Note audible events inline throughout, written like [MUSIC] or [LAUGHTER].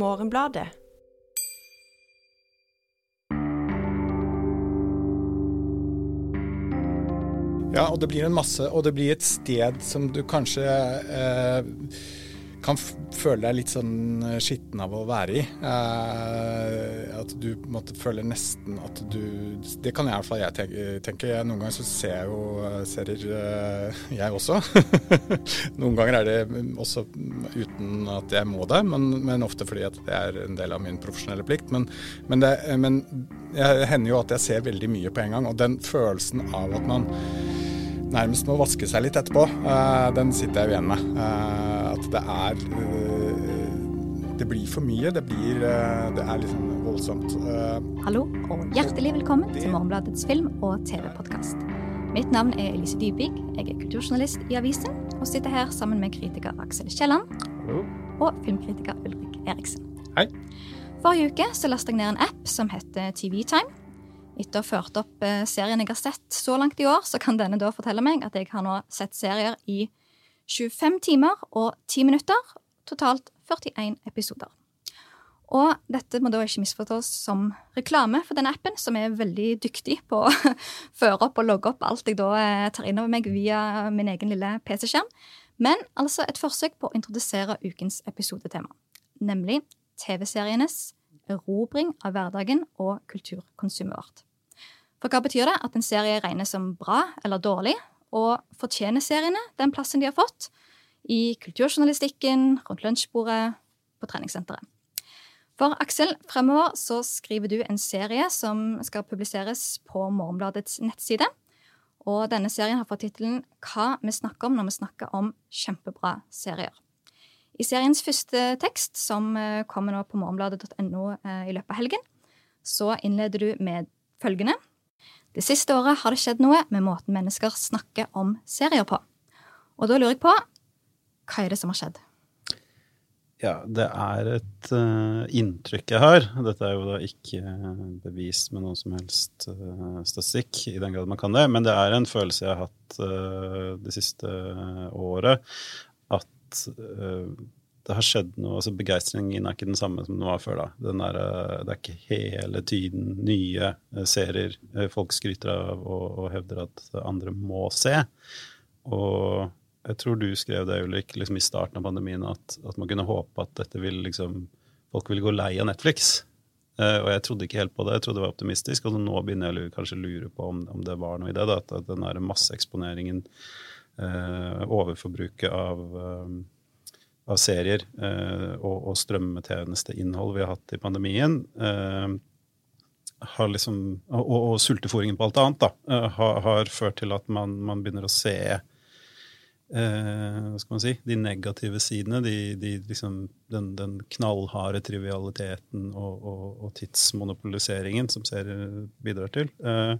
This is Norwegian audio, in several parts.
Morgenbladet. Ja, og det blir en masse, og det blir et sted som du kanskje eh, kan føle deg litt sånn skitten av å være i. Eh, at du måtte føle nesten at du Det kan jeg i hvert fall jeg tenke. Noen ganger så ser jeg jo eh, serier, eh, jeg også. [LAUGHS] Noen ganger er det også uten at jeg må det, men, men ofte fordi at det er en del av min profesjonelle plikt. Men, men det men jeg hender jo at jeg ser veldig mye på en gang, og den følelsen av at man nærmest må vaske seg litt etterpå, uh, den sitter jeg jo igjen med. Uh, at det er uh, Det blir for mye. Det blir Det er liksom voldsomt. Hallo, og hjertelig velkommen det... til Morgenbladets film- og TV-podkast. Mitt navn er Elise Dybvik. Jeg er kulturjournalist i avisen og sitter her sammen med kritiker Aksel Kielland og filmkritiker Ulrik Eriksen. Hei. Forrige uke så lastet jeg ned en app som heter TV Time etter å ha ført opp eh, serien jeg har sett så langt i år, så kan denne da fortelle meg at jeg har nå sett serier i 25 timer og 10 minutter. Totalt 41 episoder. Og dette må da ikke misforstås som reklame for denne appen, som er veldig dyktig på å [LAUGHS] føre opp og logge opp alt jeg da eh, tar inn over meg via min egen lille PC-skjerm. Men altså et forsøk på å introdusere ukens episodetema, nemlig TV-serienes erobring av hverdagen og kulturkonsumet vårt. For hva betyr det? At en serie regnes som bra eller dårlig? Og fortjener seriene den plassen de har fått? I kulturjournalistikken, rundt lunsjbordet, på treningssenteret. For Aksel, fremover så skriver du en serie som skal publiseres på Morgenbladets nettside. Og denne serien har fått tittelen Hva vi snakker om når vi snakker om kjempebra serier. I seriens første tekst, som eh, kommer nå på morgenbladet.no eh, i løpet av helgen, så innleder du med følgende det siste året har det skjedd noe med måten mennesker snakker om serier på. Og da lurer jeg på hva er det som har skjedd? Ja, det er et uh, inntrykk jeg har. Dette er jo da ikke bevist med noen som helst uh, statistikk, i den grad man kan det, men det er en følelse jeg har hatt uh, det siste året, at det har skjedd noe. altså Begeistringen er ikke den samme som den var før. da. Er, eh, det er ikke hele tiden nye eh, serier eh, folk skryter av og, og hevder at andre må se. Og jeg tror du skrev det, Ulrik, liksom i starten av pandemien, at, at man kunne håpe at dette vil liksom, folk ville gå lei av Netflix. Uh, og jeg trodde ikke helt på det, jeg trodde det var optimistisk. Og nå begynner jeg kanskje å lure på om, om, det var noe i det. Da, at, den masseeksponeringen, uh, overforbruket av uh, av serier eh, og, og strømmetjenesteinnhold vi har hatt i pandemien, eh, har liksom, og, og sultefòringen på alt annet, da, eh, har, har, ført til at man, man begynner å se eh, hva skal man si, de negative sidene. De, de, liksom, den, den, knallharde trivialiteten og, og, og, tidsmonopoliseringen som serier bidrar til. Eh,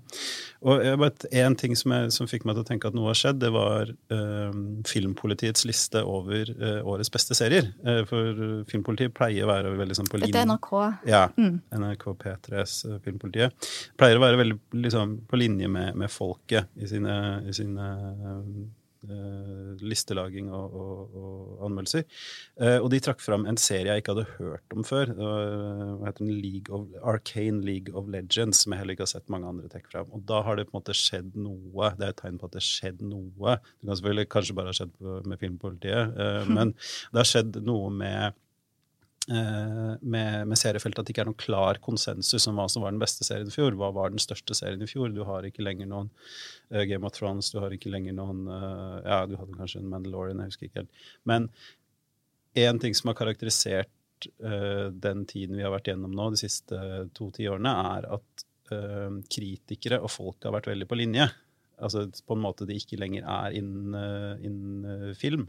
og Én ting som, jeg, som, fikk meg til å tenke at noe har skjedd, det var eh, Filmpolitiets liste over eh, årets beste serier. Eh, for Filmpolitiet pleier å være veldig sånn på linje Dette er NRK. Ja. Mm. NRK P3s eh, Filmpolitiet. Pleier å være veldig liksom, på linje med, med folket i sine, i sine listelaging og, og, og anmeldelser. Uh, og de trakk fram en serie jeg ikke hadde hørt om før. Uh, hva heter den? League of, Arcane League of Legends, som jeg heller ikke har sett mange andre trekke fram. Og da har det på en måte skjedd noe. Det er et tegn på at det har skjedd noe. Det kan selvfølgelig kanskje bare ha skjedd med Filmpolitiet, [LAUGHS] men det har skjedd noe med Eh, med, med seriefeltet at det ikke er noen klar konsensus om hva som var den beste serien i fjor. Hva var den største serien i fjor? Du har ikke lenger noen uh, Game of Thrones, du har ikke lenger noen uh, Ja, du hadde kanskje en Mandalorian, jeg husker ikke helt. Men én ting som har karakterisert uh, den tiden vi har vært gjennom nå, de siste to tiårene, er at kritikere og folk har vært veldig på linje. Altså på en måte de ikke lenger er innen, innen film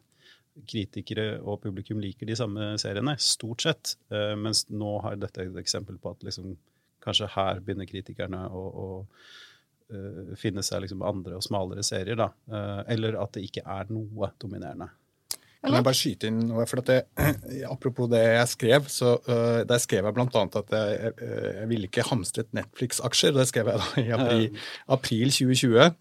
kritikere og publikum liker de samme seriene, stort sett. Uh, mens nå har dette et eksempel på at liksom, kanskje her begynner kritikerne å, å uh, finne seg liksom andre og smalere serier. Da. Uh, eller at det ikke er noe dominerende. Kan jeg bare skyte inn noe? for det, [CLEARS THROAT] Apropos det jeg skrev, så uh, der skrev jeg bl.a. at jeg, jeg, jeg ville ikke hamstret Netflix-aksjer. Det skrev jeg da i [LAUGHS] april, april 2020.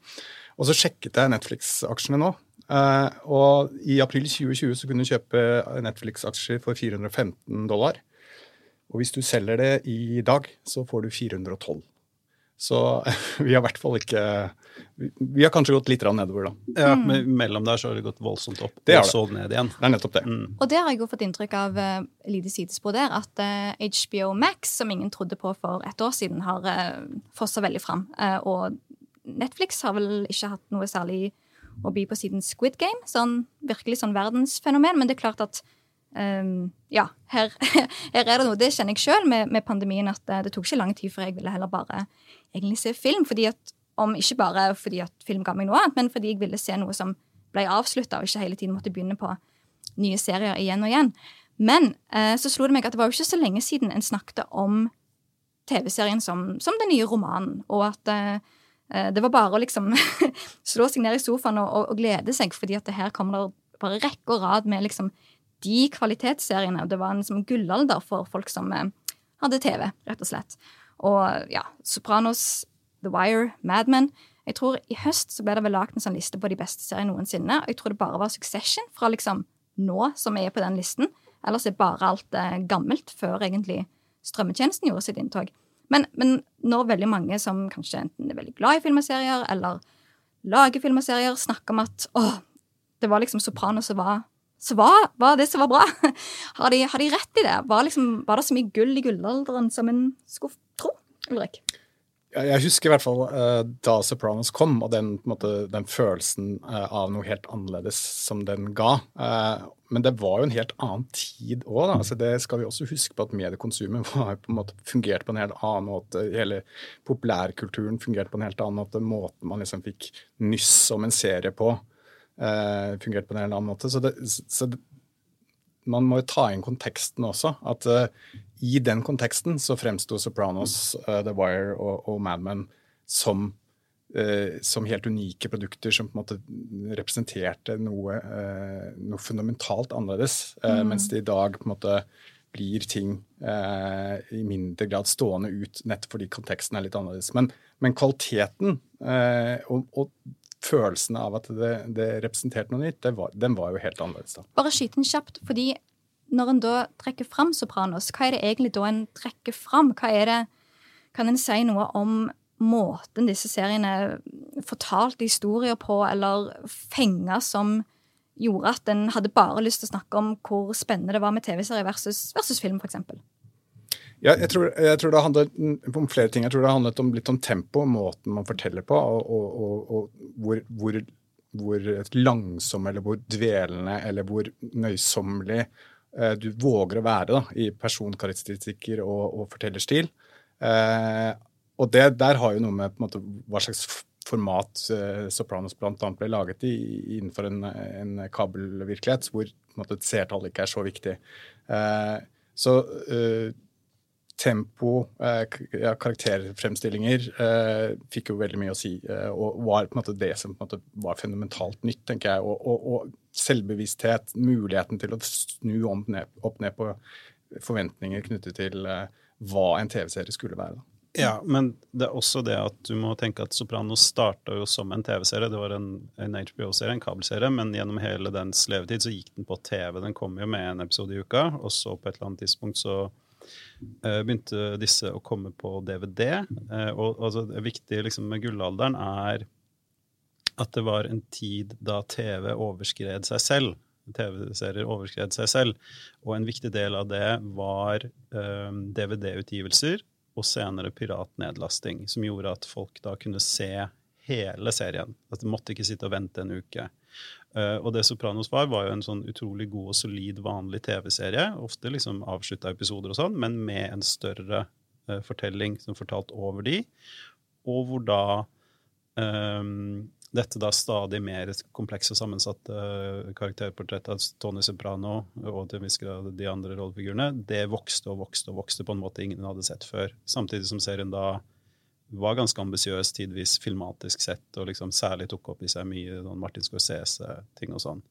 Og så sjekket jeg Netflix-aksjene nå. Uh, og i april 2020 så kunne du kjøpe Netflix-aksjer for 415 dollar. Og hvis du selger det i dag, så får du 412. Så [LAUGHS] vi har i hvert fall ikke Vi har kanskje gått litt nedover, da. Ja, men mellom der så har det gått voldsomt opp, Det og så ned igjen. Det er nettopp det. Mm. Og det har jeg jo fått inntrykk av uh, lite sidespor der, at uh, HBO Max, som ingen trodde på for et år siden, har uh, fossa veldig fram. Uh, og Netflix har vel ikke hatt noe særlig å by på siden Squid Game. Sånn virkelig sånn verdensfenomen. Men det er klart at um, ja, her, [LAUGHS] her er det noe. Det kjenner jeg sjøl med, med pandemien, at det, det tok ikke lang tid før jeg ville heller bare egentlig se film. fordi at om Ikke bare fordi at film ga meg noe annet, men fordi jeg ville se noe som ble avslutta, og ikke hele tiden måtte begynne på nye serier igjen og igjen. Men eh, så slo det meg at det var jo ikke så lenge siden en snakket om TV-serien som, som den nye romanen, og at eh, eh, det var bare å liksom [LAUGHS] slå seg ned i sofaen og, og, og glede seg, fordi at her kommer det bare rekke og rad med liksom de kvalitetsseriene. og Det var en liksom, gullalder for folk som eh, hadde TV, rett og slett. Og ja, Sopranos, The Wire, Mad Men. Jeg tror I høst så ble det vel lagt en sånn liste på de beste seriene noensinne. Og jeg tror det bare var Succession fra liksom nå som er på den listen. Ellers er bare alt eh, gammelt, før egentlig strømmetjenesten gjorde sitt inntog. Men, men når veldig mange som kanskje enten er veldig glad i filmserier, eller lager filmserier, snakker om at å, det var liksom Soprano som var så var, var det som var bra. [LAUGHS] Har de, har de rett i det? Var, liksom, var det så mye gull i gullalderen som en skulle tro? Ulrik? Jeg husker i hvert fall uh, da Sopranos kom, og den, måte, den følelsen uh, av noe helt annerledes som den ga. Uh, men det var jo en helt annen tid òg. Altså, det skal vi også huske på at mediekonsumet [LAUGHS] var på en måte fungerte på en helt annen måte. Hele populærkulturen fungerte på en helt annen måte. Måten man liksom fikk nyss om en serie på, fungerte på en helt annen måte. Så, det, så det, man må jo ta inn konteksten også. At uh, i den konteksten så fremsto Sopranos, uh, The Wire og, og Mad Men som, uh, som helt unike produkter som på en måte representerte noe, noe fundamentalt annerledes. Mm. Mens det i dag på en måte blir ting i mindre grad stående ut nettopp fordi konteksten er litt annerledes. Men, men kvaliteten og, og følelsen av at det, det representerte noe nytt, var, den var jo helt annerledes da. Bare skyt den kjapt, fordi når en da trekker fram Sopranos, hva er det egentlig da en trekker fram? Hva er det Kan en si noe om måten disse seriene fortalte historier på, eller fenga som gjorde at en hadde bare lyst til å snakke om hvor spennende det var med TV-serier versus, versus film, f.eks.? Ja, jeg tror, jeg tror det handlet om flere ting. Jeg tror det handlet om, litt om tempo, måten man forteller på, og, og, og, og hvor, hvor, hvor langsom eller hvor dvelende eller hvor nøysommelig eh, du våger å være da, i personkarakteristikker og, fortellerstil. Eh, og det der har jo noe med måte, hva slags format eh, Sopranos bl.a. ble laget i innenfor en, en kabelvirkelighet, hvor på en måte, et seertall ikke er så viktig. Eh, så eh, tempo, eh, karakterfremstillinger, eh, fikk jo veldig mye å si. Eh, og var på en måte det som måte var fundamentalt nytt, tenker jeg. Og, og, og selvbevissthet, muligheten til å snu om ned, opp ned på forventninger knyttet til hva en TV-serie skulle være. Ja, men det er også det at du må tenke at Sopranos starta jo som en TV-serie. Det var en, en HBO-serie, en kabelserie, men gjennom hele dens levetid så gikk den på TV. Den kom jo med en episode i uka, og så på et eller annet tidspunkt så begynte disse å komme på DVD. Eh, og altså, det viktige liksom, med gullalderen er at det var en tid da TV overskred seg selv. TV-serier overskred seg selv. Og en viktig del av det var um, DVD-utgivelser og senere piratnedlasting, som gjorde at folk da kunne se hele serien. At de måtte ikke sitte og vente en uke. Eh, og det Sopranos var, var jo en sånn utrolig god og solid vanlig TV-serie. Ofte liksom avslutta episoder og sånn, men med en større uh, fortelling som fortalt over de, og hvor da um, dette da stadig mer komplekse og sammensatte uh, karakterportrettet av Tony Soprano og til en viss grad de andre rollefigurene, det vokste og vokste og vokste på en måte ingen hadde sett før. Samtidig som serien da var ganske ambisiøs, tidvis filmatisk sett, og liksom særlig tok opp i seg mye sånn Martin Scorsese-ting og sånn.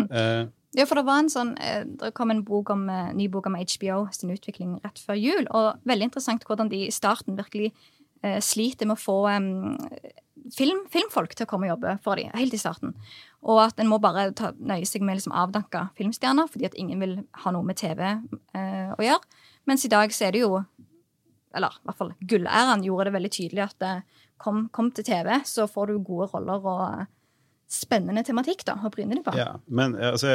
Uh, Ja, for det var en sånn, eh, det kom en bok om, eh, ny bok om HBO sin utvikling rett før jul, og veldig interessant hvordan de i starten virkelig sliter med å få um, film, filmfolk til å komme og jobbe for dem, helt i starten. Og at en må bare ta, nøye seg med liksom avdanka filmstjerner, fordi at ingen vil ha noe med TV uh, å gjøre. Mens i dag så er det jo Eller i hvert fall gullæren gjorde det veldig tydelig at det, kom, kom til TV, så får du gode roller og spennende tematikk da, å bryne deg på. Ja, men altså,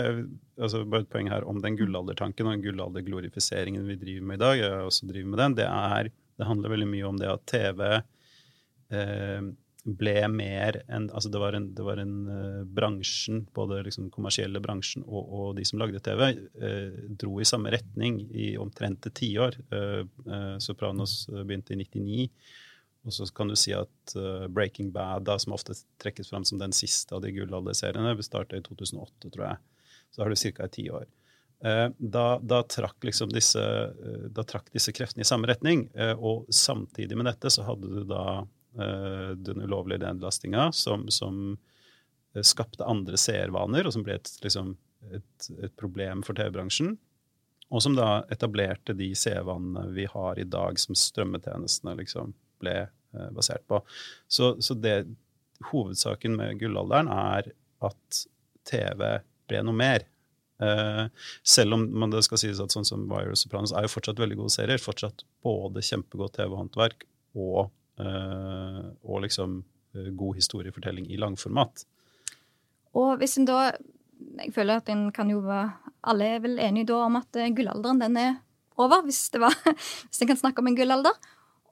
altså, bare et poeng her om den gullaldertanken og den gullalderglorifiseringen vi driver med i dag. jeg også driver med den, det, er, det handler veldig mye om det at TV eh, ble mer enn altså det var en, det var en uh, bransjen, både liksom kommersielle bransjen og, og, de som lagde TV, uh, dro i samme retning i omtrent et tiår. Uh, Sopranos begynte i 99. Og så kan du si at Breaking Bad, da, som ofte trekkes fram som den siste av de gullalderseriene, starta i 2008, tror jeg. Så har du ca. et tiår. Da, da, trakk liksom disse, da trakk disse kreftene i samme retning. Og samtidig med dette så hadde du da Eh, den ulovlige nedlastinga, som, som, eh, skapte andre seervaner, og som ble et, liksom, et, et problem for TV-bransjen. Og som da etablerte de seervanene vi har i dag, som strømmetjenestene liksom ble eh, basert på. Så, så det, hovedsaken med gullalderen er at TV ble noe mer. Uh, selv om man det skal sies at sånn som Wire og Sopranos er jo fortsatt veldig gode serier. Fortsatt både kjempegodt TV-håndverk og Eh, og liksom eh, god historiefortelling i langformat. Og hvis en da Jeg føler at en kan jo være Alle er vel enige da om at eh, gullalderen den er over, hvis det var [LAUGHS] Hvis en kan snakke om en gullalder.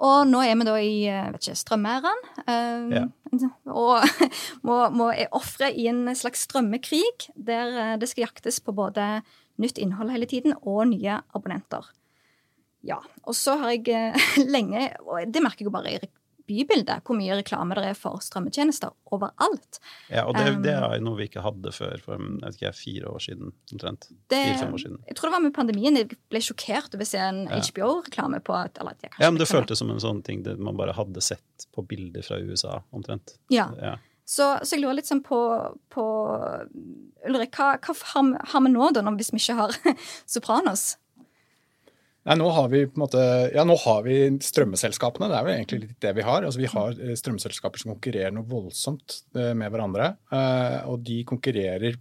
Og nå er vi da i vet ikke, strømæraen. Um, ja. [LAUGHS] Og [LAUGHS] må, må ofre i en slags strømmekrig, der det skal jaktes på både nytt innhold hele tiden og nye abonnenter. Ja. Og så har jeg eh, [LAUGHS] lenge, og det merker jeg jo bare i bybildet, hvor mye reklame det er for strømmetjenester overalt. Ja, og det, det er noe vi ikke hadde før for jeg vet ikke, fire år siden. omtrent. Fire-fem år siden. Jeg tror det var med pandemien jeg ble sjokkert over å se en ja. HBO-reklame på at, eller, Ja, men det føltes som en sånn ting det man bare hadde sett på bilder fra USA, omtrent. Ja. ja. Så, så, jeg lurer litt sånn på, på Ulrik, hva, hva har, har, vi nå, da, hvis vi ikke har [LAUGHS] Sopranos? Nei, nå har vi på en måte, ja, nå har vi strømmeselskapene. Det er jo egentlig litt det vi har. Altså, vi har strømselskaper strømmeselskaper som konkurrerer noe voldsomt eh, med hverandre. Eh, og de konkurrerer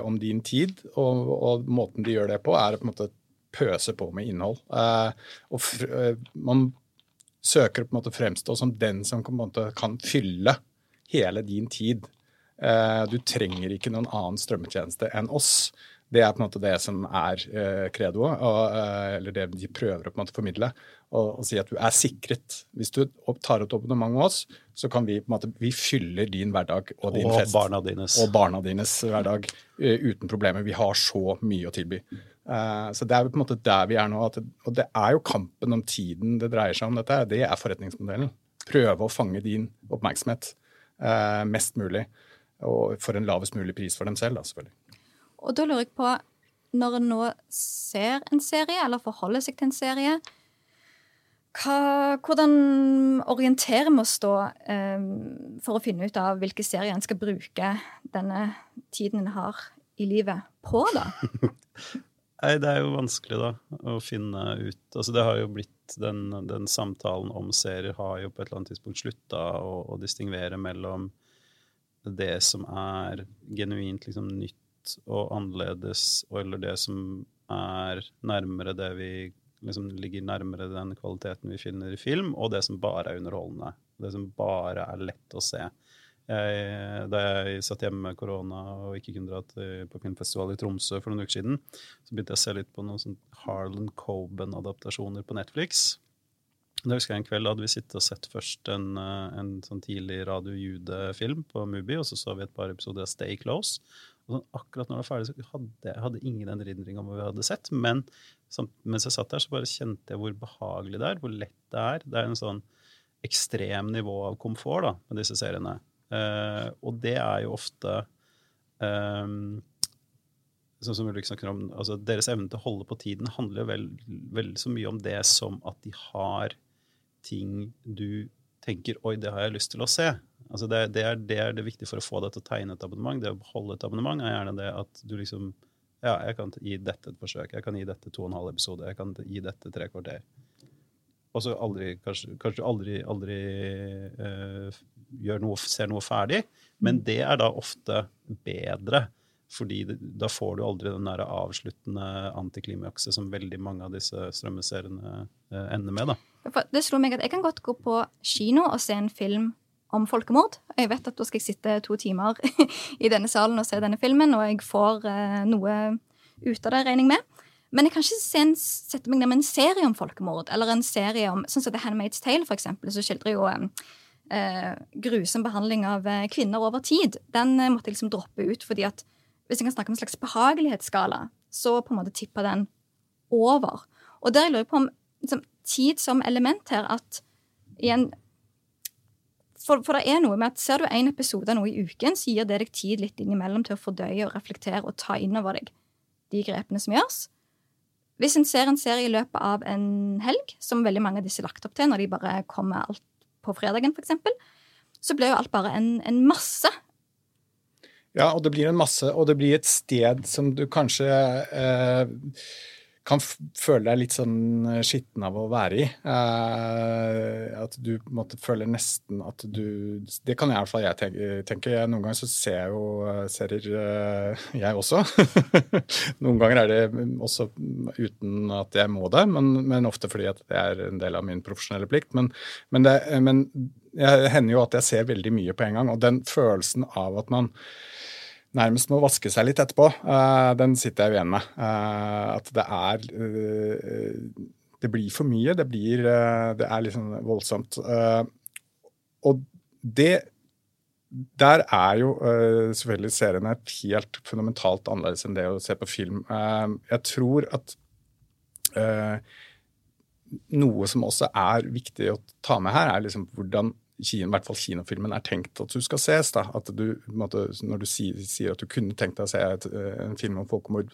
om din tid, og, og, måten de gjør det på, er å på en måte pøse på med innhold. og man søker på en måte fremstå som den som på en måte kan fylle hele din tid. du trenger ikke noen annen strømmetjeneste enn oss. Det er på en måte det som er eh, credoet, eh, eller det de prøver å på en måte formidle. Og, og si at du er sikret. Hvis du tar et abonnement med oss, så kan vi på en måte, vi fyller din hverdag og din og fest. Barna dines. Og barna dines hverdag uh, uten problemer. Vi har så mye å tilby. Uh, så det er på en måte der vi er nå. Det, og det er jo kampen om tiden det dreier seg om dette. Det er forretningsmodellen. Prøve å fange din oppmerksomhet uh, mest mulig. Og for en lavest mulig pris for dem selv, da, selvfølgelig. Og da lurer jeg på, når en nå ser en serie, eller forholder seg til en serie, hva, hvordan orienterer vi oss da um, for å finne ut av hvilke serier en skal bruke denne tiden en har i livet, på, da? [LAUGHS] Nei, det er jo vanskelig, da, å finne ut Altså, det har jo blitt Den, den samtalen om serier har jo på et eller annet tidspunkt slutta å, å distingvere mellom det som er genuint liksom nytt og annerledes, eller det som er nærmere det vi liksom ligger nærmere den kvaliteten vi finner i film, og det som bare er underholdende. Det som bare er lett å se. Jeg, da jeg satt hjemme med korona og ikke kunne dra til, på filmfestival i Tromsø for noen uker siden, så begynte jeg å se litt på noen sånn Harlan Coben-adaptasjoner på Netflix. Da husker jeg En kveld hadde vi sittet og sett først en, eh, en sånn tidlig Radio Jude-film på Mubi, og så så vi et par episoder av Stay Close. Og sånn, akkurat når det var ferdig, så hadde jeg hadde ingen erindring om hva vi hadde sett. Men som, mens jeg satt der, så bare kjente jeg hvor behagelig det er, hvor lett det er. Det er en sånn ekstrem nivå av komfort da, med disse seriene. Uh, og det er jo ofte um, sånn som Ulrik snakker om, altså Deres evne til å holde på tiden handler jo vel, vel så mye om det som at de har ting du tenker 'oi, det har jeg lyst til å se'. Altså det, det, er, det, er, det viktige for å få deg til å tegne et abonnement. Det å beholde et abonnement er gjerne det at du liksom Ja, jeg kan gi dette et forsøk. Jeg kan gi dette to og en halv episode. Jeg kan gi dette tre kvarter. og så aldri, kanskje, kanskje aldri, aldri uh, noe, ser noe ferdig. Men det er da ofte bedre. Fordi det, da får du aldri den der avsluttende antiklimakset som veldig mange av disse strømmeseriene uh, ender med. da. Det slo meg at Jeg kan godt gå på kino og se en film om folkemord. Jeg vet at da skal jeg sitte to timer [LAUGHS] i denne salen og se denne filmen, og jeg får uh, noe ut av det, regner jeg med. Men jeg kan ikke en, sette meg ned med en serie om folkemord, eller en serie om sånn som The Handmaid's Tale, for eksempel, så skildrer jo eh, grusom behandling av uh, kvinner over tid. Den måtte jeg liksom droppe ut, fordi at hvis jeg kan snakke om en slags behagelighetsskala, så på en måte tipper den over. Og der lurer jeg på om liksom, tid som element her, at igjen for, for, det er noe med at Ser du en episode noe i uken, så gir det deg tid litt innimellom til å fordøye og reflektere og ta inn over deg de grepene som gjøres. Hvis en ser en serie i løpet av en helg, som veldig mange av disse lagt opp til når de bare kommer alt på fredagen, f.eks., så blir jo alt bare en, en masse. Ja, og det blir en masse, og det blir et sted som du kanskje eh, kan føle deg litt sånn eh, skitten av å være i. Uh, at du måtte føle nesten at du Det kan i hvert fall jeg tenke. tenke. Noen ganger så ser jeg jo eh, serier, uh, jeg også. [LAUGHS] Noen ganger er det også uten at jeg må det, men, men, ofte fordi at det er en del av min profesjonelle plikt. Men, men det men jeg hender jo at jeg ser veldig mye på en gang, og den følelsen av at man nærmest må vaske seg litt etterpå, uh, den sitter jeg igjen med. Uh, at det er uh, Det blir for mye. Det blir Det er liksom voldsomt. og det der er jo selvfølgelig seriene helt fundamentalt annerledes enn det å se på film. Jeg tror at noe som også er viktig å ta med her, er liksom hvordan kino, i hvert fall kinofilmen er tenkt at du skal ses. da, at du, måte, Når du sier, sier, at du kunne tenkt deg å se et, eh, en film om folkemord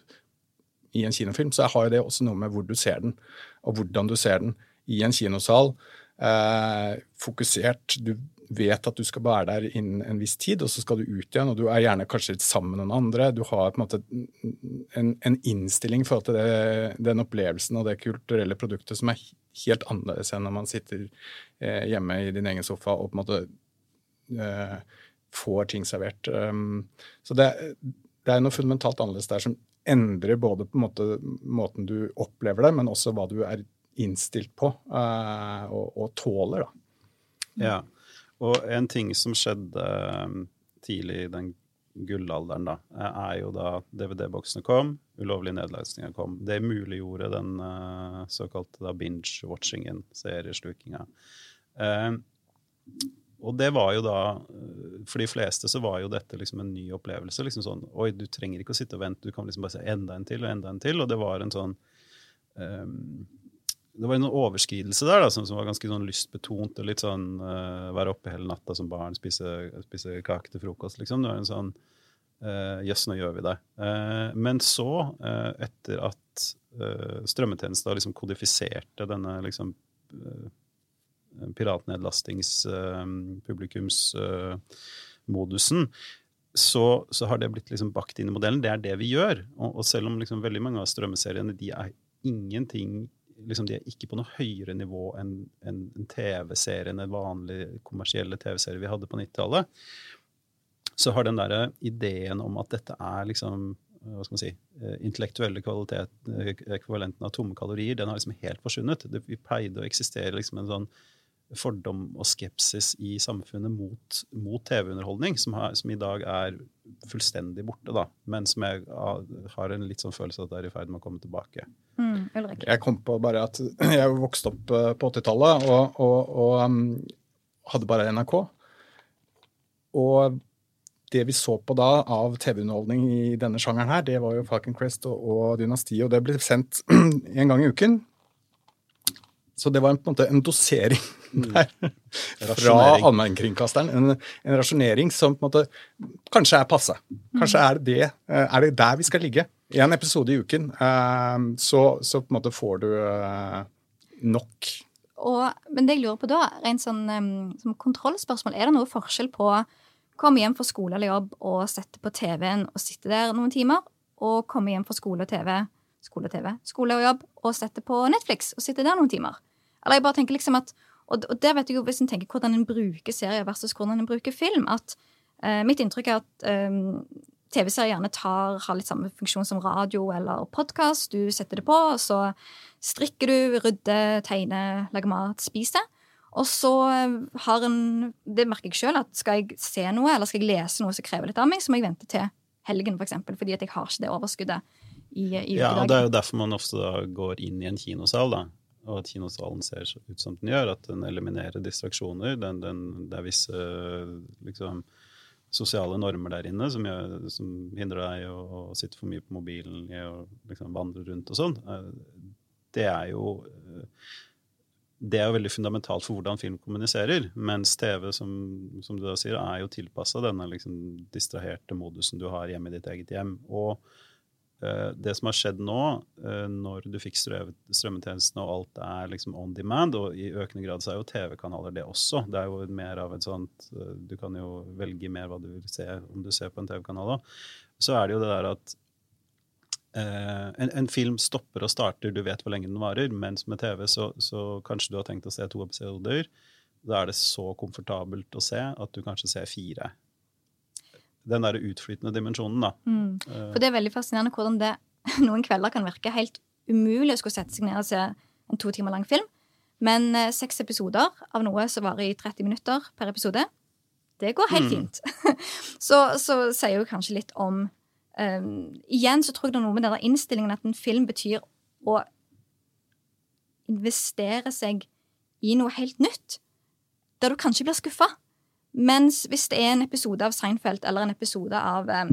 i en kinofilm, så har det også noe med hvor du ser den, og hvordan du ser den. I en kinosal, eh, fokusert. Du vet at du skal være der innen en viss tid, og så skal du ut igjen. og Du er gjerne kanskje litt sammen med noen andre. Du har på en måte en, en innstilling i forhold til det, den opplevelsen og det kulturelle produktet som er helt annerledes enn når man sitter eh, hjemme i din egen sofa og på en måte eh, får ting servert. Um, så det, det, er noe fundamentalt annerledes der som endrer både på en måte måten du opplever det, men også hva du er innstilt på uh, og, og, tåler. da. Ja, og en ting som skjedde um, tidlig i den gullalderen, da, er jo da DVD-boksene kom, ulovlige nedlastninger kom. Det muliggjorde den uh, såkalte binge-watchingen, serieslukinga. Uh, og det var jo da eh, For de fleste så var jo dette liksom en ny opplevelse. liksom sånn, Oi, du trenger ikke å sitte og vente, du kan liksom bare se enda en til og enda en til. Og det var en sånn um, det var en overskridelse der da, som, som var ganske sånn lystbetont. og litt sånn uh, Være oppe hele natta som barn, spise, spise kake til frokost. liksom. Det var en sånn uh, Jøss, nå gjør vi det. Uh, men så, uh, etter at strømmetjenesten liksom kodifiserte denne liksom piratnedlastingspublikumsmodusen, så, så, har det blitt liksom bakt inn i modellen. Det er det vi gjør. Og, og selv om liksom veldig mange av strømmeseriene de er ingenting liksom, de er ikke på noe høyere nivå enn en, en TV-serien, en vanlig kommersielle TV-serie vi hadde på 90-tallet, så har den der ideen om at dette er liksom hva skal man si, eh, intellektuelle kvalitet, eh, ekvivalenten av tomme kalorier, den har liksom helt forsvunnet. Det, vi pleide å eksistere liksom en sånn fordom og skepsis i samfunnet mot, mot TV-underholdning, som, som, i dag er fullstendig borte, da. Men som jeg har en litt sånn følelse av at det er i ferd med å komme tilbake. Mm, jeg kom på bare at [CLEARS THROAT] jeg vokste opp eh, på 80-tallet og, og, og um, hadde bare NRK. Og det vi så på da av TV-underholdning i denne sjangeren her, det var jo Falcon Crest og, og Dynasti, og det ble sendt [CLEARS THROAT] en gang i uken. Så det var en, på en måte en dosering Mm. [LAUGHS] fra allmennkringkasteren. En, en, rasjonering som på en måte kanskje er passe. Kanskje er det, eh, er det der vi skal ligge. I En episode i uken. Eh, så, så på en måte får du eh, nok. Og, men det jeg lurer på da, rent sånn som kontrollspørsmål, er det noe forskjell på å komme hjem fra skole eller jobb og sette på TV-en og sitte der noen timer, og komme hjem fra skole og TV, skole og TV, skole og jobb og sette på Netflix og sitte der noen timer? Eller jeg bare tenker liksom at Og, og der vet jeg jo, hvis en tenker hvordan en bruker serier versus hvordan en bruker film, at eh, mitt inntrykk er at eh, TV-serier gjerne tar, har litt samme funksjon som radio eller podkast. Du setter det på, og så strikker du, rydder, tegner, lager mat, spiser. Og så har en Det merker jeg sjøl, at skal jeg se noe eller skal jeg lese noe som krever litt av meg, så må jeg vente til helgen, for eksempel, fordi at jeg har ikke det overskuddet i, i Ja, og det er jo derfor man ofte går inn i en kinosal, da. Og at kinosalen ser ut som den gjør, at den eliminerer distraksjoner. Den, den, det er visse liksom, sosiale normer der inne som, gjør, som hindrer deg å, å, sitte for mye på mobilen i å liksom, vandre rundt og sånn. Det er jo det er jo veldig fundamentalt for hvordan film kommuniserer. Mens TV, som, som du da sier, er jo tilpassa denne liksom distraherte modusen du har hjemme i ditt eget hjem. Og det som har skjedd nå, uh, når du fikk strømmetjenestene og alt er liksom on demand, og i økende grad så er jo TV-kanaler det også. Det er jo mer av et sånt uh, Du kan jo velge mer hva du vil se om du ser på en TV-kanal òg. Så er det jo det der at Uh, en, en, film stopper og starter, du vet hvor lenge den varer. Mens med TV så, så, kanskje du har tenkt å se to episoder. Da er det så komfortabelt å se at du kanskje ser fire. Den der utflytende dimensjonen, da. Mm. For det er veldig fascinerende hvordan det [LAUGHS] noen kvelder kan virke helt umulig å skulle sette seg ned og se en to timer lang film. Men eh, seks episoder av noe som varer i 30 minutter per episode, det går helt mm. fint. [LAUGHS] så, så sier jo kanskje litt om Um, igjen så tror jeg det er noe med denne innstillingen at en film betyr å investere seg i noe helt nytt, der du kanskje blir skuffa. Mens hvis det er en episode av Seinfeld eller en episode av um,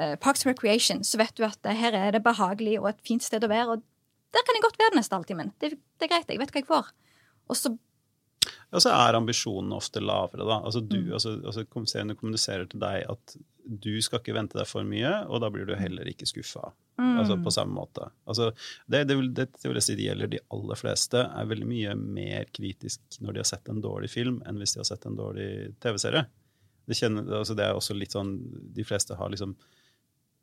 uh, Parks Recreation, så vet du at uh, her er det behagelig og et fint sted å være. Og der kan jeg godt være den neste halvtimen. Det, det, er greit, jeg vet hva jeg får. Og så ja, så er ambisjonene ofte lavere, da. Altså, du, mm. altså, altså kommuniserer til deg at du skal ikke vente deg for mye, og da blir du heller ikke skuffa. Mm. Altså, på samme måte. Altså, det, det, vil, det, det, vil jeg si det gjelder de aller fleste, er veldig mye mer kritisk når de har sett en dårlig film, enn hvis de har sett en dårlig TV-serie. Det, altså, det, er også litt sånn De fleste har liksom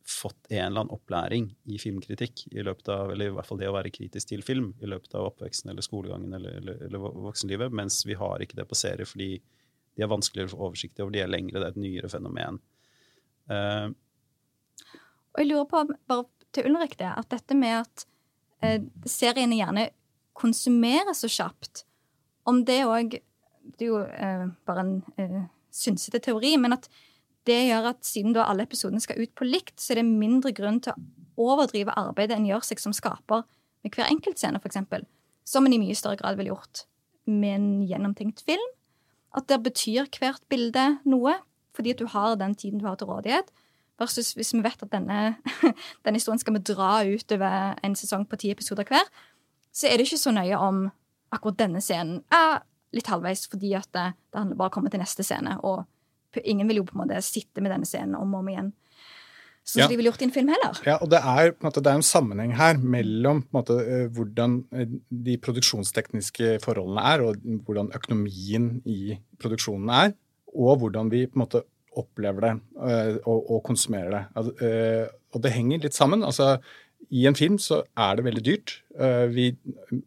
fått en eller annen opplæring i filmkritikk, i løpet av, eller i hvert fall det å være kritisk til film, i løpet av oppveksten eller skolegangen eller, eller, eller voksenlivet, mens vi har ikke det på serie fordi de er vanskeligere få oversikt over, de er lengre, det er et nyere fenomen. Uh, og jeg lurer på, bare til Ulrik, det, at dette med at eh, seriene gjerne konsumeres så kjapt, om det òg Det er jo eh, bare en eh, synsete teori, men at det gjør at siden da alle episodene skal ut på likt, så er det mindre grunn til å overdrive arbeidet en gjør seg som skaper med hver enkeltscene, f.eks. Som en i mye større grad ville gjort med en gjennomtenkt film. At der betyr hvert bilde noe fordi at du har den tiden du har til rådighet. Versus hvis vi vet at denne, [LAUGHS] denne historien skal vi dra utover en sesong på ti episoder hver, så er det ikke så nøye om akkurat denne scenen er litt halvveis, fordi at det, det handler bare om å komme til neste scene. Og ingen vil jo på en måte sitte med denne scenen om og om igjen. Sånn som ja. de ville gjort i en film heller. Ja, og det er, en, måte, det er en sammenheng her mellom måte, eh, hvordan eh, de produksjonstekniske forholdene er, og hvordan økonomien i produksjonen er, og hvordan vi på en måte opplever det øh, og, og konsumerer det. Altså, og det henger litt sammen. altså i en film så er det veldig dyrt øh, vi,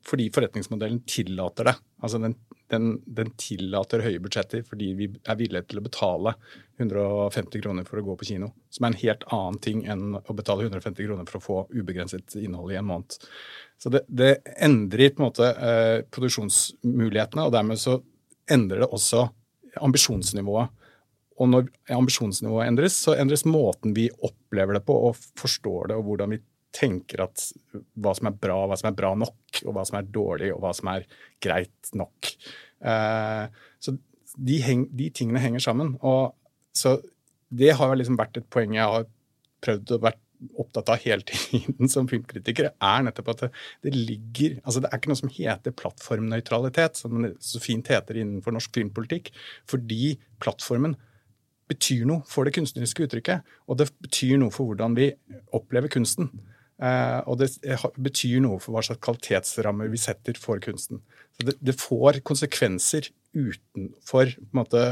fordi forretningsmodellen tillater det. Altså den, den, den, tillater høye budsjetter fordi vi er villige til å betale 150 kroner for å gå på kino. Som er en helt annen ting enn å betale 150 kroner for å få ubegrenset innhold i en måned. Så det, det endrer på en måte eh, produksjonsmulighetene, og dermed så endrer det også ambisjonsnivået. Og når ambisjonsnivået endres, så endres måten vi opplever det på og forstår det, og hvordan vi tenker at hva som er bra, hva som er bra nok, og hva som er dårlig, og hva som er greit nok. Eh, så de, heng, de, tingene henger sammen. Og så det har liksom vært et poeng jeg har prøvd å være opptatt av hele [LAUGHS] tiden som filmkritiker, er nettopp at det, det, ligger altså Det er ikke noe som heter plattformnøytralitet, som det så fint heter innenfor norsk filmpolitikk, fordi plattformen betyr noe for det kunstneriske uttrykket. Og det betyr noe for hvordan vi opplever kunsten. Eh, og det betyr noe for hva slags kvalitetsrammer vi setter for kunsten. Så det, det får konsekvenser utenfor på en måte,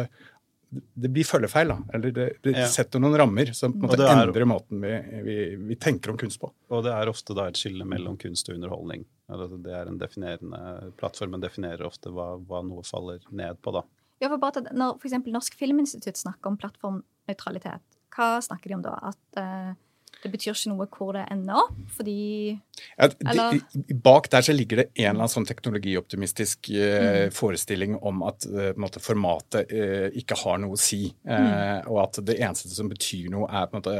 det blir følgefeil. da, Eller det, det Ja. setter noen rammer som på en måte er- endrer måten vi, vi, vi tenker om kunst på. Og det er ofte da et skille mellom kunst og underholdning. Altså, det er en definerende, Plattformen definerer ofte hva, hva noe faller ned på, da. Ja, for bare at Når f.eks. Norsk Filminstitutt snakker om plattformnøytralitet, hva snakker de om da? At uh, det betyr ikke noe hvor det ender opp? Fordi Ja, de, Bak der så ligger det en eller annen sånn teknologioptimistisk eh, Mm. forestilling om at eh, måte, formatet eh, ikke har noe å si, mm. og at det eneste som betyr noe, er på en måte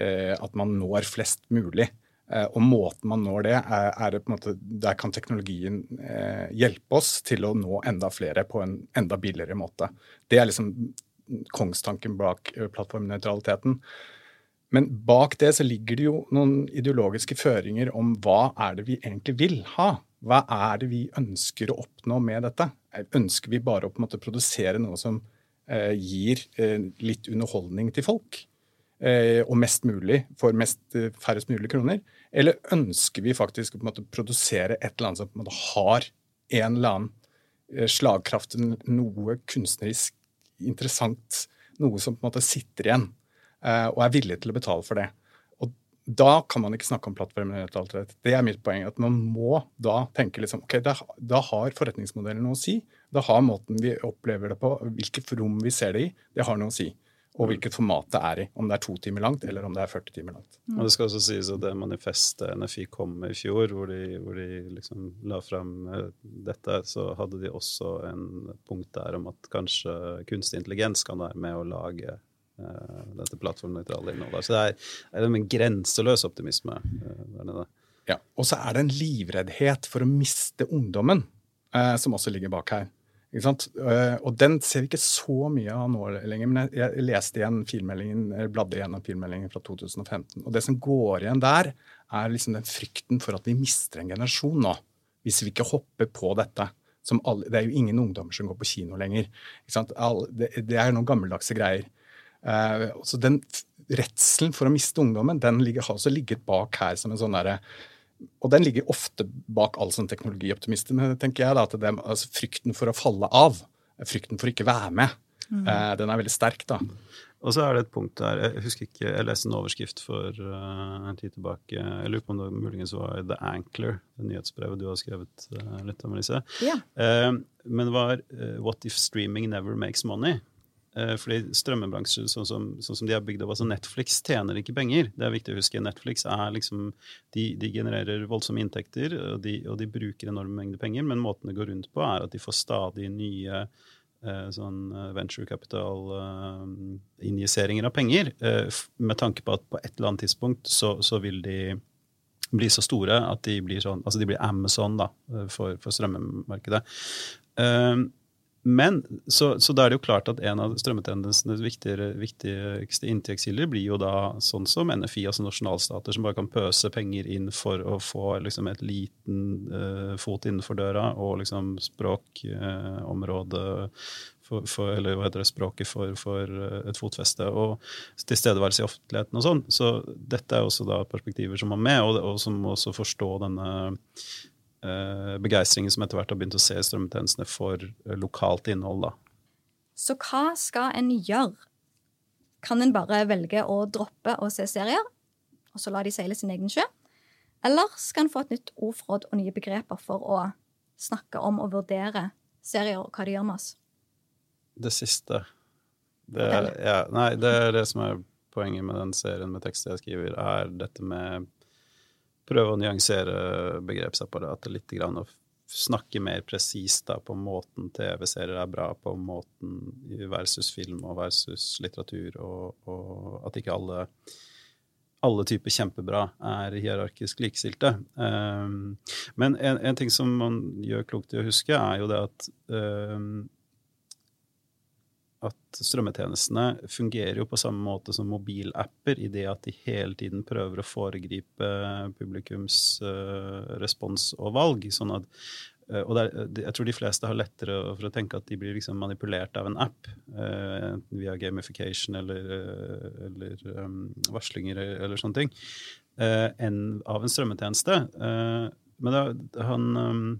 eh, at man når flest mulig. Eh, og måten man når det, er, er på en måte, der kan teknologien eh, hjelpe oss til å nå enda flere på en enda billigere måte. Det er liksom kongstanken bak eh, plattformnøytraliteten. Men bak det så ligger det jo noen ideologiske føringer om hva er det vi egentlig vil ha. Hva er det vi ønsker å oppnå med dette? Ønsker vi bare å på en måte produsere noe som eh, gir eh, litt underholdning til folk? Og mest mulig for mest, færrest mulig kroner? Eller ønsker vi faktisk å produsere et eller annet som en har en eller annen eh, slagkraft, noe kunstnerisk interessant, noe som på en måte sitter igjen? eh, og er villig til å betale for det. Og da kan man ikke snakke om plattformnøytralitet. Det er mitt poeng. At man må da tenke liksom ok, da, da har forretningsmodellen noe å si. Da har måten vi opplever det på, hvilket rom vi ser det i, det har noe å si. Og hvilket format det er i. Om det er to timer langt, eller om det er 40 timer langt. Og det skal også sies at det manifestet NFI kom med i fjor, hvor de, hvor de liksom la fram eh, dette, så hadde de også en punkt der om at kanskje kunstig intelligens kan være med å lage uh, dette plattformnøytrale innholdet. Så det er, det er en grenseløs optimisme uh, der nede. Ja. Og så er det en livreddhet for å miste ungdommen eh, som også ligger bak her. Eh, og den ser vi ikke så mye av nå lenger. Men jeg, leste igjen filmmeldingen, eller bladde igjennom filmmeldingen fra 2015. Og det som går igjen der, er liksom den frykten for at vi mister en generasjon nå. Hvis vi ikke hopper på dette. Alle, det er jo ingen ungdommer som går på kino lenger. Det, er noen gammeldagse greier. Eh, så den redselen for å miste ungdommen, den har også ligget bak her som en sånn derre og den ligger ofte bak all sånn teknologioptimisme, tenker jeg. da, at det, altså Frykten for å falle av, frykten for ikke være med, eh, den er veldig sterk. da. Og så er det et punkt der Jeg husker ikke, jeg leste en overskrift for uh, en tid tilbake. Jeg lurer på om det muligens var The Ankler, det nyhetsbrevet du har skrevet uh, litt om, Lise. Yeah. Uh, men det var eh, What if streaming never makes money? Eh, fordi strømmebransjen sånn som, sånn som de er bygd opp, altså Netflix tjener ikke penger. Det er viktig å huske. Netflix er liksom, de, de genererer voldsomme inntekter, og de, og de bruker enorme mengder penger, men måten det går rundt på, er at de får stadig nye eh, sånn eh, venture capital-injiseringer av penger, med tanke på at på et eller annet tidspunkt så, så vil de bli så store at de blir sånn, altså de blir Amazon da, for, for strømmemarkedet. Eh, men så, så da er det jo klart at en av strømmetendensenes viktigste inntektskilder blir jo da sånn som NFI, altså nasjonalstater, som bare kan pøse penger inn for å få liksom et liten uh, fot innenfor døra, og liksom språkområde for, for, eller hva heter det, språket for, for eh, et fotfeste, og tilstedeværelse i offentligheten og sånn. Så dette er også da perspektiver som må med, og, og som også forstå denne eh, begeistringen som etter hvert har begynt å se strømmetjenestene for eh, lokalt innhold. da. Så hva skal en gjøre? Kan en bare velge å droppe å se serier, og så la de seile sin egen sjø? Eller skal en få et nytt ordforråd og nye begreper for å snakke om og vurdere serier og hva de gjør med oss? Det siste. Det er, ja, nei, det er det som er poenget med den serien med tekster jeg skriver, er dette med prøve å nyansere begrepsapparatet litt, grann, og snakke mer presist på måten TV-serier er bra på, måten versus film og versus litteratur, og, og at ikke alle alle typer kjempebra er hierarkisk likestilte. Um, men en, en, ting som man gjør klokt i å huske, er jo det at um, at strømmetjenestene fungerer jo på samme måte som mobilapper, i det at de hele tiden prøver å foregripe publikums uh, respons og valg. sånn at uh, og der, Jeg tror de fleste har lettere for å tenke at de blir liksom manipulert av en app, enten via gamification eller, eller varslinger eller sånne ting, enn av en strømmetjeneste. men da, han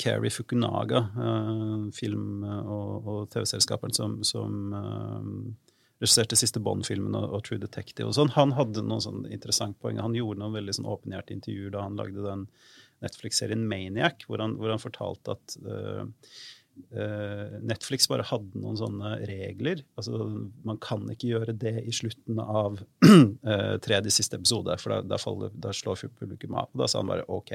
Keri Fukunaga, uh, film- og, og TV-selskaperen som, som uh, regisserte siste Bond-filmen og, og, True Detective og sånn, han hadde noen sånn interessant poeng. Han gjorde noen veldig sånn åpenhjertige intervjuer da han lagde den Netflix-serien Maniac, hvor han, hvor han, fortalte at uh, Netflix bare hadde noen sånne regler. Altså, man kan ikke gjøre det i slutten av [CLEARS THROAT] tredje siste episode, for da, da, faller, da slår publikum av. Og da sa han bare OK.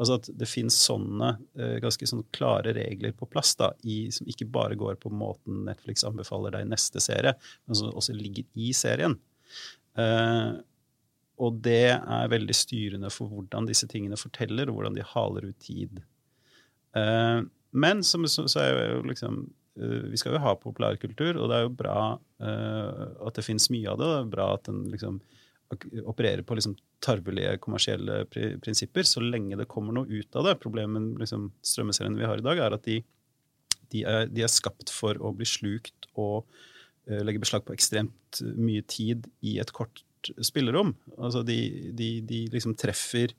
Altså at det finnes sånne uh, ganske sånne klare regler på plass da, i, som ikke bare går på måten Netflix anbefaler deg neste serie, men som også ligger i serien. Uh, og det er veldig styrende for hvordan disse tingene forteller, og hvordan de haler ut tid. Uh, men som, så, så er jo liksom Vi skal jo ha populærkultur, og det er jo bra at det finnes mye av det. Det er bra at den liksom opererer på liksom tarvelige kommersielle prinsipper, så lenge det kommer noe ut av det. Problemet med liksom, strømmeseriene vi har i dag, er at de, de, er, de, er, skapt for å bli slukt og uh, legge beslag på ekstremt mye tid i et kort spillerom. Altså de, de liksom treffer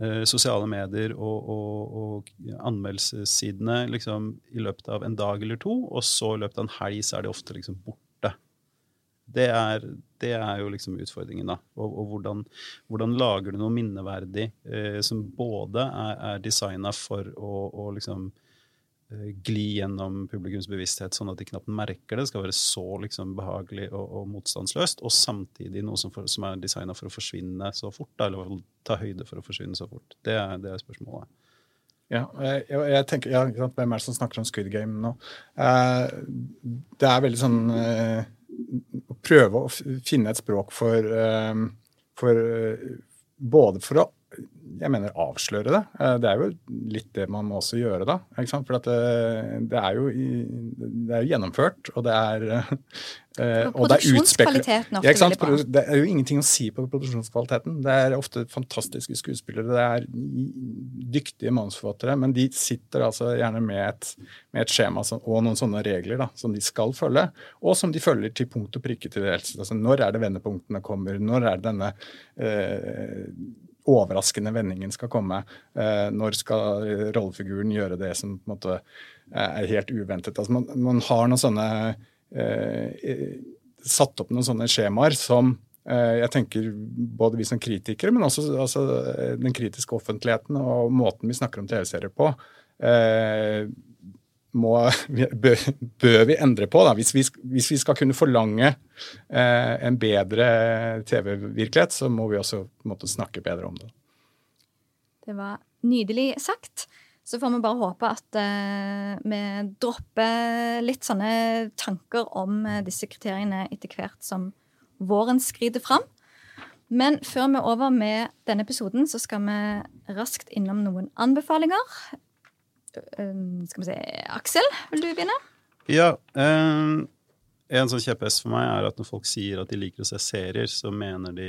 uh, sosiale medier og, og, og anmeldelsessidene liksom, i løpet av en dag eller to, og så i løpet av en helg så er de ofte liksom borte det er, det er, jo liksom utfordringen, da. Og, og hvordan, hvordan, lager du noe minneverdig eh, som både er, er designa for å, å liksom eh, gli gjennom publikums bevissthet, sånn at de knapt merker det. Skal være så liksom behagelig og, og motstandsløst, og samtidig noe som, for, som er designa for å forsvinne så fort. Da, eller ta høyde for å forsvinne så fort. Det er, det er spørsmålet. Ja, jeg, jeg tenker, ja, Hvem er det som snakker om Squid Game nå? Eh, det er veldig sånn eh, prøve å finne et språk for, eh, for eh, Både for å jeg mener avsløre det. Eh, det er jo litt det man må også gjøre da. For det, det, er jo, det er jo gjennomført, og det er og det er utspekulert. Ja, det er jo ingenting å si på produksjonskvaliteten. Det er ofte fantastiske skuespillere, det er dyktige manusforfattere, men de sitter altså gjerne med et, med et skjema og noen sånne regler da, som de skal følge, og som de følger til punkt og prikke til det eldste. Altså, når er det vendepunktene kommer? Når er det denne eh, overraskende vendingen skal komme? Eh, når skal rollefiguren gjøre det som på en måte er helt uventet? Altså, man, man har noen sånne Eh, satt opp noen sånne skjemaer som eh, jeg tenker både vi som kritikere, men også altså, den kritiske offentligheten og måten vi snakker om TV-serier på, eh, må, [LAUGHS] bør, vi endre på. Da. Hvis, vi, hvis vi skal kunne forlange eh, en bedre TV-virkelighet, så må vi også måtte snakke bedre om det. Det var nydelig sagt. Så får vi bare håpe at eh, vi dropper litt sånne tanker om uh, disse kriteriene etter hvert som våren skrider fram. Men før vi er over med denne episoden, så skal vi raskt innom noen anbefalinger. Uh, skal vi se Aksel, vil du begynne? Ja. en sånn kjepphest for meg er at når folk sier at de liker å se serier, så mener de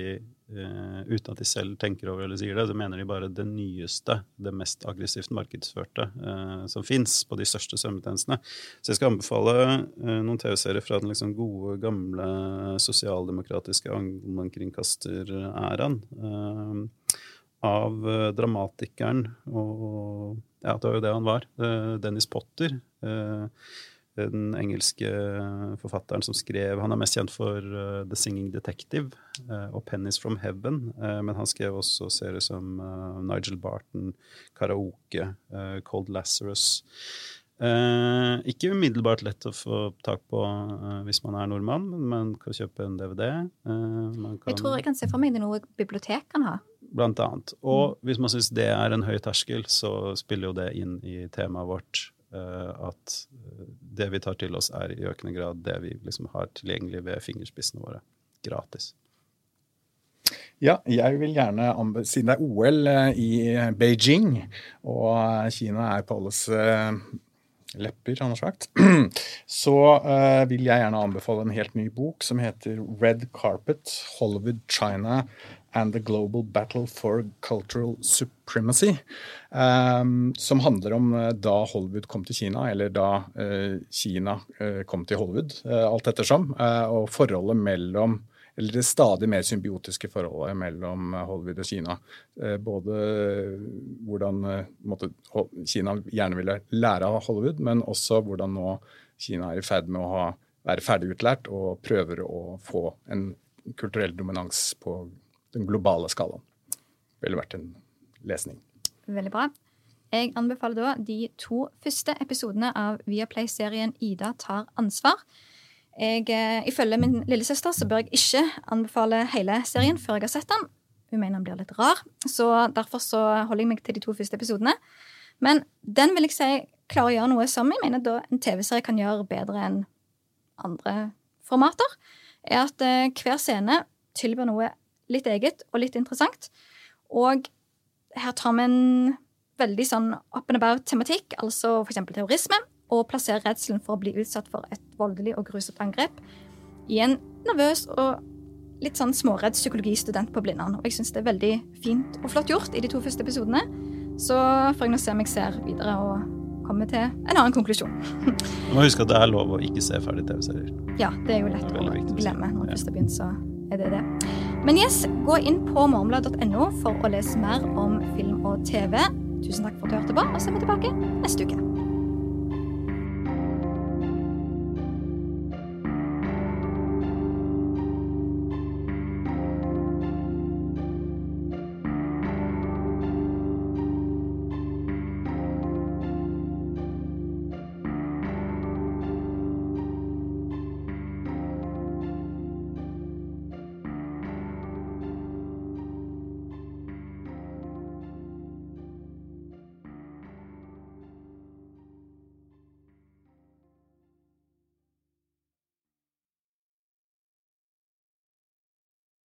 Uh, uten at de selv tenker over eller sier det, så mener de bare det nyeste, det mest aggressivt markedsførte uh, som fins på de største strømmetjenestene. Så jeg skal anbefale uh, noen TV-serier fra den liksom gode, gamle sosialdemokratiske allmennkringkasteræraen. Av dramatikeren og Ja, det var jo det han var. Dennis Potter. Uh, den engelske forfatteren som skrev Han er mest kjent for The Singing Detective og Pennies from Heaven. Men han skrev også serier som Nigel Barton, Karaoke, Cold Lazarus. ikke umiddelbart lett å få tak på hvis man er nordmann, men man kan kjøpe en DVD. Kan, jeg tror jeg kan se for meg det er noe bibliotek kan ha. Blant annet. Og hvis man syns det er en høy terskel, så spiller jo det inn i temaet vårt Eh, at eh, det vi tar til oss, er i økende grad det vi liksom har tilgjengelig ved fingerspissene våre. Gratis. Ja, jeg vil gjerne, siden det er OL eh, i Beijing, og Kina er på alles lepper, han har sagt, så vil jeg gjerne anbefale en helt ny bok som heter Red Carpet, Hollywood, China and the Global Battle for Cultural Supremacy. Um, som handler om uh, da Hollywood kom til Kina, eller da uh, Kina uh, kom til Hollywood, alt ettersom. og forholdet mellom eller det stadig mer symbiotiske forholdet mellom Hollywood og Kina. Både hvordan eh, måtte, Kina gjerne ville lære av Hollywood, men også hvordan nå Kina er i ferd med å ha, være ferdigutlært og prøver å få en kulturell dominans på den globale skalaen. Det ville vært en lesning. Veldig bra. Jeg anbefaler da de to første episodene av Viaplay-serien Ida tar ansvar. Jeg, eh, ifølge min lillesøster så bør jeg ikke anbefale hele serien før jeg har sett den. Hun mener den blir litt rar, så derfor så holder jeg meg til de to første episodene. Men den vil jeg si klarer å gjøre noe som jeg mener da en TV-serie kan gjøre bedre enn andre formater. Er at eh, hver scene tilbyr noe litt eget og litt interessant. Og her tar vi en veldig sånn up and about-tematikk, altså f.eks. terrorisme, og plasserer redselen for å bli utsatt for et voldelig og grusomt angrep i en nervøs og litt sånn småredd psykologistudent på Blindern. Og jeg syns det er veldig fint og flott gjort i de to første episodene. Så får jeg nå se om jeg ser videre og kommer til en annen konklusjon. Du må huske at det er lov å ikke se ferdig TV-serier. Ja, det er jo lett Det er å glemme når man først har begynt, så er det det. Men yes, gå inn på marmla.no for å lese mer om film og TV. Tusen takk for at du hørte på, og så er vi tilbake neste uke.